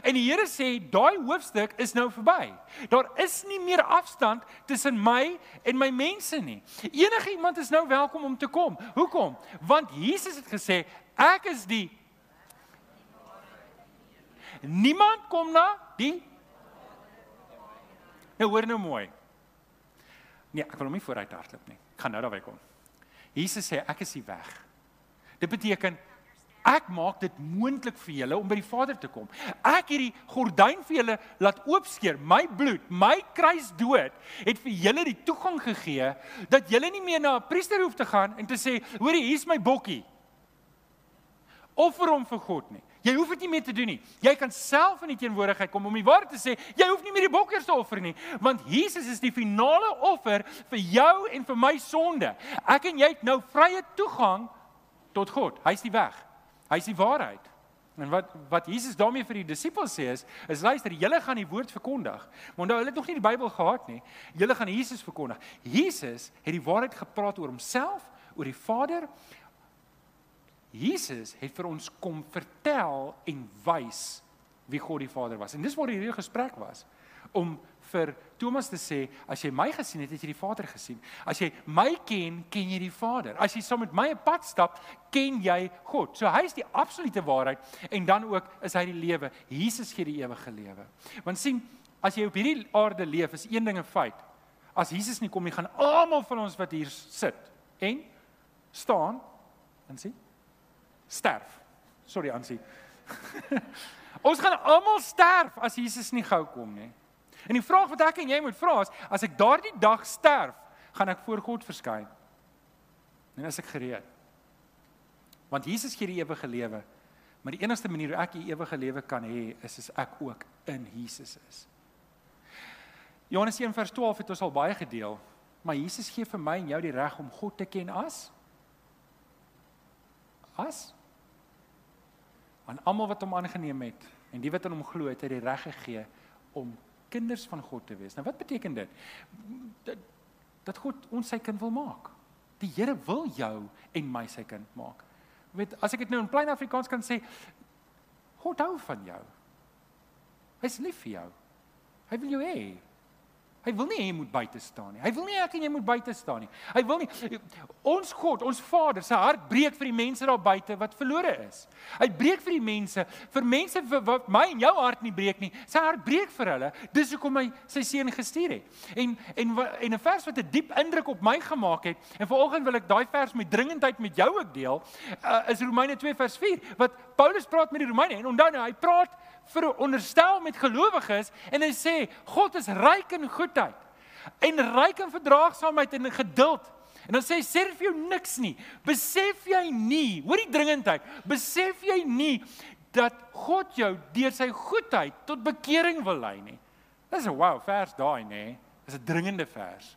En die Here sê daai hoofstuk is nou verby. Daar is nie meer afstand tussen my en my mense nie. Enige iemand is nou welkom om te kom. Hoekom? Want Jesus het gesê ek is die Niemand kom na die Nou hoor nou mooi. Nee, ek wil hom nie vooruit hardloop nie. Ek gaan nou daarby kom. Jesus sê ek is die weg. Dit beteken Ek maak dit moontlik vir julle om by die Vader te kom. Ek het die gordyn vir julle laat oopskeer. My bloed, my kruisdood het vir julle die toegang gegee dat julle nie meer na 'n priester hoef te gaan en te sê, "Hoorie, hier's my bokkie." Offer hom vir God nie. Jy hoef dit nie meer te doen nie. Jy kan self in die teenwoordigheid kom om die waarheid te sê. Jy hoef nie meer die bokkers te offer nie, want Jesus is die finale offer vir jou en vir my sonde. Ek en jy het nou vrye toegang tot God. Hy's die weg. Hy's die waarheid. En wat wat Jesus daarmee vir die disippels sê is, is luister, julle gaan die woord verkondig. Maar nou hulle het nog nie die Bybel gehad nie. Julle gaan Jesus verkondig. Jesus het die waarheid gepraat oor homself, oor die Vader. Jesus het vir ons kom vertel en wys wie God die Vader was. En dis waar hierdie gesprek was om vir Thomas te sê as jy my gesien het, het jy die Vader gesien. As jy my ken, ken jy die Vader. As jy saam met my 'n pad stap, ken jy God. So hy is die absolute waarheid en dan ook is hy die lewe. Jesus gee die ewige lewe. Want sien, as jy op hierdie aarde leef, is een ding 'n feit. As Jesus nie kom nie, gaan almal van ons wat hier sit en staan en sien sterf. Sorry Ansie. ons gaan almal sterf as Jesus nie gou kom nie. En die vraag wat ek en jy moet vra is, as ek daardie dag sterf, gaan ek voor God verskyn. En as ek gereed. Want Jesus gee die ewige lewe. Maar die enigste manier hoe ek die ewige lewe kan hê, is as ek ook in Jesus is. Johannes 1:12 het ons al baie gedeel, maar Jesus gee vir my en jou die reg om God te ken as as aan almal wat hom aangeneem het en die wat aan hom glo het, het die reg gegee om kinders van God te wees. Nou wat beteken dit? Dat, dat God ons sy kind wil maak. Die Here wil jou en my sy kind maak. Weet, as ek dit nou in plain Afrikaans kan sê, God hou van jou. Hy's lief vir jou. Hy wil jou hê. Hy wil nie hê jy moet buite staan nie. Hy wil nie ek en jy moet buite staan nie. Hy wil nie ons God, ons Vader se hart breek vir die mense daar buite wat verlore is. Hy breek vir die mense, vir mense wat my en jou hart nie breek nie. Sy hart breek vir hulle. Dis hoekom hy sy seun gestuur het. En en en 'n vers wat 'n diep indruk op my gemaak het. En vanoggend wil ek daai vers met dringendheid met jou ook deel. Uh, is Romeine 2 vers 4 wat Paulus praat met die Romeine en onthou nou hy praat vir onderstel met gelowiges en hy sê God is ryk in goedheid en ryk in verdraagsaamheid en geduld. En dan sê hy sê vir jou niks nie. Besef jy nie, hoor die dringendheid. Besef jy nie dat God jou deur sy goedheid tot bekering wil lei nie. Dis 'n wow vers daai nê. Dis 'n dringende vers.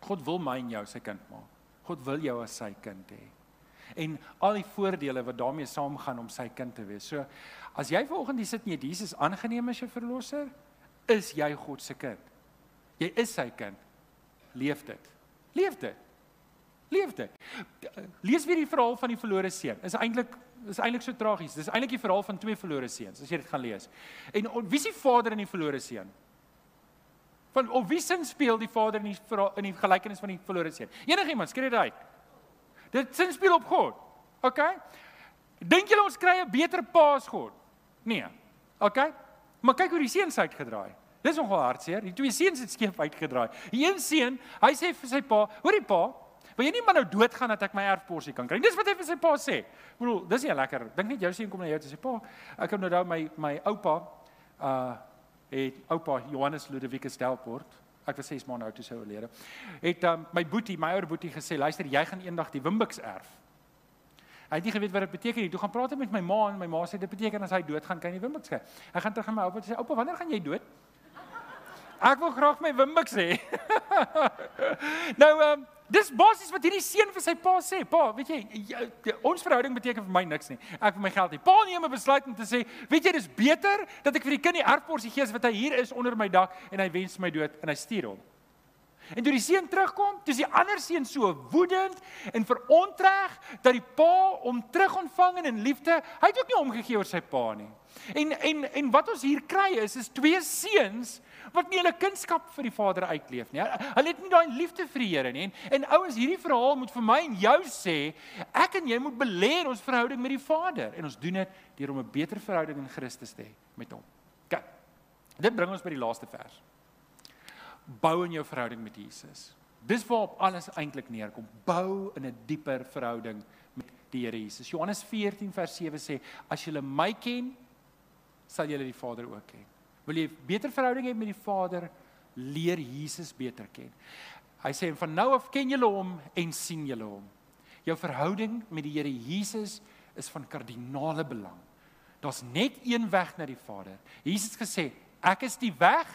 God wil my en jou sy kind maak. God wil jou as sy kind hê. En al die voordele wat daarmee saamgaan om sy kind te wees. So as jy vanoggend hier sit en jy Jesus aangeneem as jou verlosser, is jy God se kind. Jy is sy kind. Leef dit. Leef dit. Leef dit. Lees weer die verhaal van die verlore seun. Is eintlik is eintlik so tragies. Dis eintlik die verhaal van twee verlore seuns as jy dit gaan lees. En wie is die vader in die verlore seun? Van of wie sin speel die vader in die in die gelykenis van die verlore seun? Enigiemand, skree dit uit. Dit sin speel op God. OK? Dink julle ons kry 'n beter pa as God? Nee. OK? Maar kyk hoe die seuns uitgedraai. Dis nogal hartseer. Die twee seuns het skeef uitgedraai. Die een seun, hy sê vir sy pa, "Hoorie pa, wil jy nie maar nou doodgaan dat ek my erfporsie kan kry?" Dis wat hy vir sy pa sê. Ek bedoel, dis nie lekker. Dink net jou seun kom na jou toe sê, "Pa, ek het nou daai my my oupa uh het oupa Johannes Ludovicus Delport ek was 6 maande oud toe sy oorlede. Het um, my boetie, my ouer boetie gesê, "Luister, jy gaan eendag die Wimbuks erf." Hy het nie geweet wat dit beteken nie. Toe gaan praat met my ma en my ma sê dit beteken as hy doodgaan kan jy Wimbuks kry. Hy gaan terug aan my oupa sê, "Oupa, wanneer gaan jy dood?" Ek wil graag my Wimbuks hê. nou um, dis basies wat hierdie seun vir sy pa sê. Pa, weet jy, jy, ons verhouding beteken vir my niks nie. Ek vir my geld nie. Pa neem 'n besluit om te sê, weet jy, dis beter dat ek vir die kind die erfporsie gee as wat hy hier is onder my dak en hy wens my dood en hy stuur hom. En toe die seun terugkom, toe is die ander seun so woedend en verontreg dat die pa hom terug ontvang en in liefde, hy het ook nie omgegee oor sy pa nie. En en en wat ons hier kry is is twee seuns wat nie hulle kunskap vir die Vader uitleef nie. Hulle het nie daai liefde vir die Here nie. En, en ouens, hierdie verhaal moet vir my en jou sê, ek en jy moet belê in ons verhouding met die Vader en ons doen dit deur om 'n beter verhouding in Christus te hê met hom. Kyk. Dit bring ons by die laaste vers. Bou in jou verhouding met Jesus. Dis waarop alles eintlik neerkom. Bou in 'n dieper verhouding met die Here Jesus. Johannes 14 vers 7 sê: "As julle my ken, sal julle die Vader ook ken." Wil jy beter verhouding hê met die Vader, leer Jesus beter ken. Hy sê van nou af ken julle hom en sien julle hom. Jou verhouding met die Here Jesus is van kardinale belang. Daar's net een weg na die Vader. Jesus gesê, ek is die weg.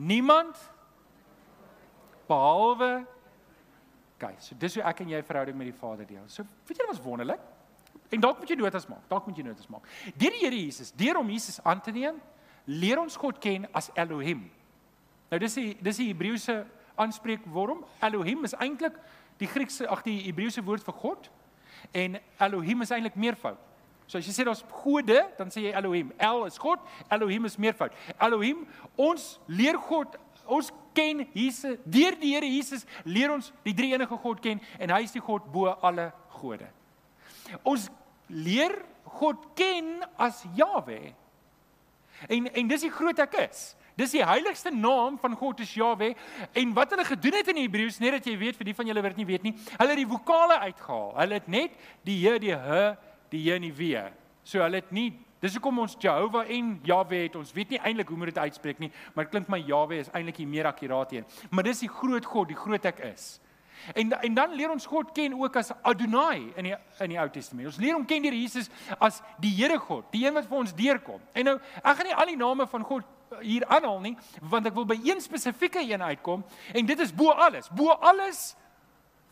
Niemand behalwe kyk. So dis hoe ek en jy verhouding met die Vader deel. So weet jy wat was wonderlik? En dalk moet jy notas maak. Dalk moet jy notas maak. Deur die Here Jesus, deur om Jesus aan te neem, leer ons God ken as Elohim. Nou dis die dis die Hebreëse aanspreekwoord. Elohim is eintlik die Griekse ag die Hebreëse woord vir God en Elohim is eintlik meervoud. So as jy sê daar's gode, dan sê jy Elohim. El is God, Elohim is meervoud. Elohim, ons leer God, ons ken Jesus deur die Here Jesus leer ons die drie enige God ken en hy is die God bo alle gode. Ons leer God ken as Jahwe. En en dis die groot ek is. Dis die heiligste naam van God is Jahwe en wat hulle gedoen het in die Hebreëus net dat jy weet vir die van julle wat nie weet nie, hulle het die vokale uitgehaal. Hulle het net die H, die H, die J en die W. So hulle het nie Dis hoekom ons Jehovah en Jahwe het. Ons weet nie eintlik hoe moet dit uitspreek nie, maar dit klink my Jahwe is eintlik die meer akkuraat een. Maar dis die groot God, die groot ek is. En en dan leer ons God ken ook as Adonai in die in die Ou Testament. Ons leer hom ken deur Jesus as die Here God, die een wat vir ons deurkom. En nou, ek gaan nie al die name van God hier aanhaal nie, want ek wil by een spesifieke een uitkom en dit is bo alles. Bo alles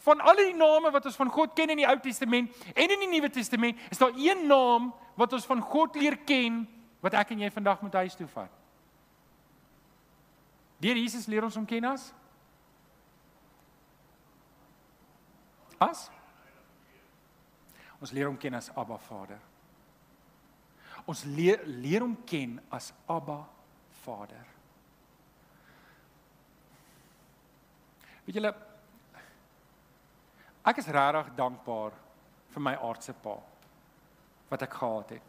van al die name wat ons van God ken in die Ou Testament en in die Nuwe Testament, is daar een naam wat ons van God leer ken wat ek en jy vandag moet huis toe vat. Deur Jesus leer ons hom ken as As Ons leer hom ken as Abba Vader. Ons leer leer hom ken as Abba Vader. Weet julle ek is regtig dankbaar vir my aardse pa wat ek gehad het.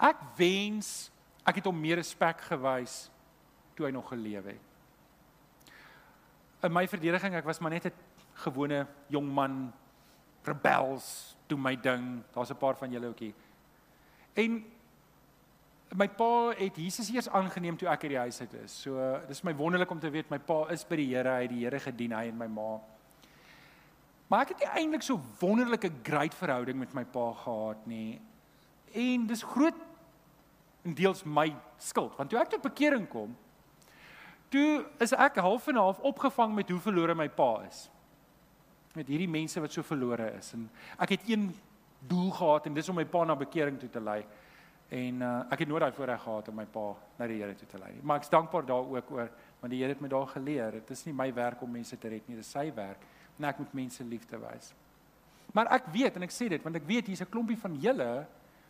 Ek wens ek het hom meer respek gewys toe hy nog geleef het. In my verdediging, ek was maar net 'n gewone jong man rebels doen my ding. Daar's 'n paar van julle ookie. En my pa het Jesus eers aangeneem toe ek uit die huis uit is. So dis my wonderlik om te weet my pa is by die Here, hy het die Here gedien hy en my ma. Maar ek het nie eintlik so wonderlike great verhouding met my pa gehad nie. En dis groot en deels my skuld, want toe ek tot bekering kom, Toe is ek half en half opgevang met hoe verlore my pa is. Met hierdie mense wat so verlore is en ek het een doel gehad en dis om my pa na bekering toe te lei. En uh, ek het nooit daai voorreg gehad om my pa na die Here toe te lei nie. Maar ek's dankbaar daaroor oor want die Here het my daar geleer. Dit is nie my werk om mense te red nie, dis sy werk. En ek moet mense liefde wys. Maar ek weet en ek sê dit want ek weet hier's 'n klompie van julle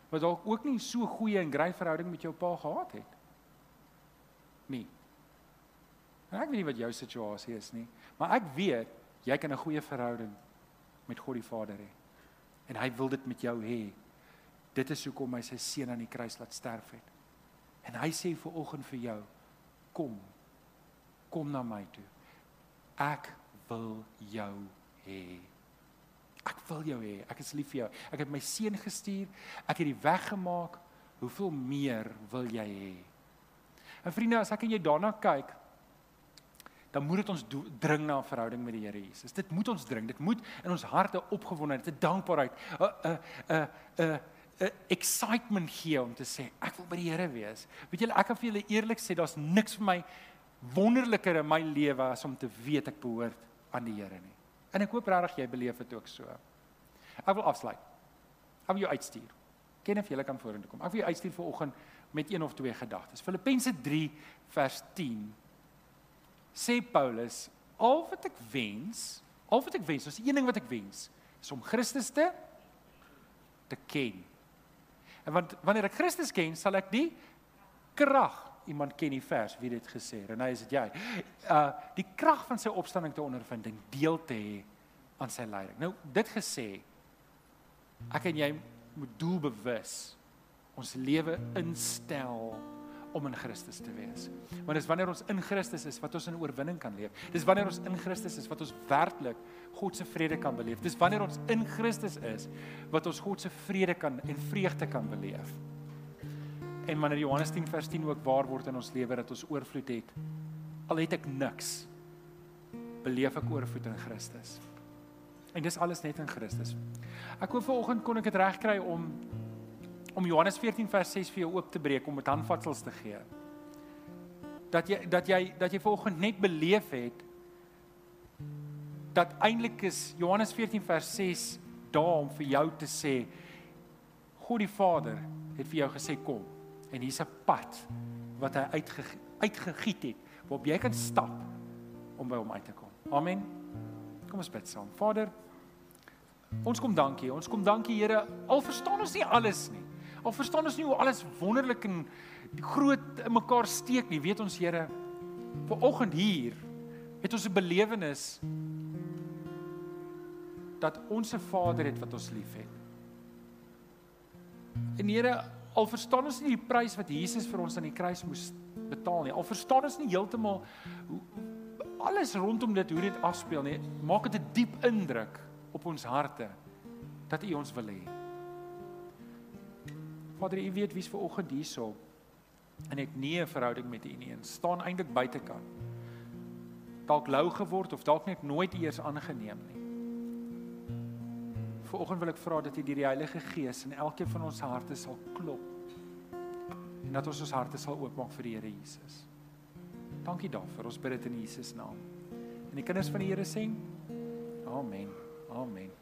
wat dalk ook nie so goeie en grys verhouding met jou pa gehad het. Nee. En ek weet nie wat jou situasie is nie, maar ek weet jy kan 'n goeie verhouding met God die Vader hê. En hy wil dit met jou hê. Dit is hoekom hy sy seun aan die kruis laat sterf het. En hy sê vir oggend vir jou, kom. Kom na my toe. Ek wil jou hê. Ek wil jou hê. Ek is lief vir jou. Ek het my seun gestuur. Ek het die weg gemaak. Hoeveel meer wil jy hê? En vriende, as ek en jy daarna kyk, dan moet dit ons dring na 'n verhouding met die Here Jesus. Dit moet ons dring. Dit moet in ons harte opgewondenheid, 'n dankbaarheid, 'n 'n 'n 'n excitement gee om te sê ek wil by die Here wees. Weet julle, ek kan vir julle eerlik sê daar's niks vir my wonderliker in my lewe as om te weet ek behoort aan die Here nie. En ek hoop regtig jy beleef dit ook so. Ek wil afsluit. Ek wil jou uitstuur. Ken of jy kan vorentoe kom. Ek wil jou uitstuur vir oggend met een of twee gedagtes. Filippense 3 vers 10 sê Paulus, al wat ek wens, al wat ek wens, is een ding wat ek wens, is om Christus te te ken. En want wanneer ek Christus ken, sal ek die krag iemand ken die vers wie dit gesê het en hy is dit jy. Uh die krag van sy opstanding te ondervind en deel te hê aan sy lyding. Nou dit gesê, ek en jy moet doelbewus ons lewe instel om in Christus te wees. Want dis wanneer ons in Christus is wat ons in oorwinning kan leef. Dis wanneer ons in Christus is wat ons werklik God se vrede kan beleef. Dis wanneer ons in Christus is wat ons God se vrede kan en vreugde kan beleef. En wanneer Johannes 10 vers 10 ook waar word in ons lewe dat ons oorvloed het. Al het ek niks, beleef ek oorvloed in Christus. En dis alles net in Christus. Ek hoop vanoggend kon ek dit regkry om om Johannes 14 vers 6 vir jou oop te breek om dit handvatsels te gee. Dat jy dat jy dat jy vanoggend net beleef het dat eintlik is Johannes 14 vers 6 daar om vir jou te sê God die Vader het vir jou gesê kom en hier's 'n pad wat hy uitge, uitgegiet het waarop jy kan stap om by hom uit te kom. Amen. Kom ons bid saam. Vader, ons kom dankie. Ons kom dankie Here. Al verstaan ons nie alles nie. Al verstaan ons nie hoe alles wonderlik en groot in mekaar steek nie. Weet ons Here, vir oggend hier het ons 'n belewenis dat ons 'n Vader het wat ons liefhet. En Here, al verstaan ons nie die prys wat Jesus vir ons aan die kruis moes betaal nie. Al verstaan ons nie heeltemal hoe alles rondom dit hoe dit afspeel nie. Maak dit 'n diep indruk op ons harte dat U ons wil hê. Vader, U weet wie's ver oggend hierso en het nie 'n verhouding met U nie en staan eintlik buitekant. Dalk lou geword of dalk net nooit eers aangeneem nie. Vanoggend wil ek vra dat U deur die Heilige Gees in elkeen van ons harte sal klop en dat ons ons harte sal oopmaak vir die Here Jesus. Dankie daarvoor. Ons bid dit in Jesus naam. En die kinders van die Here sê: Amen. Amen.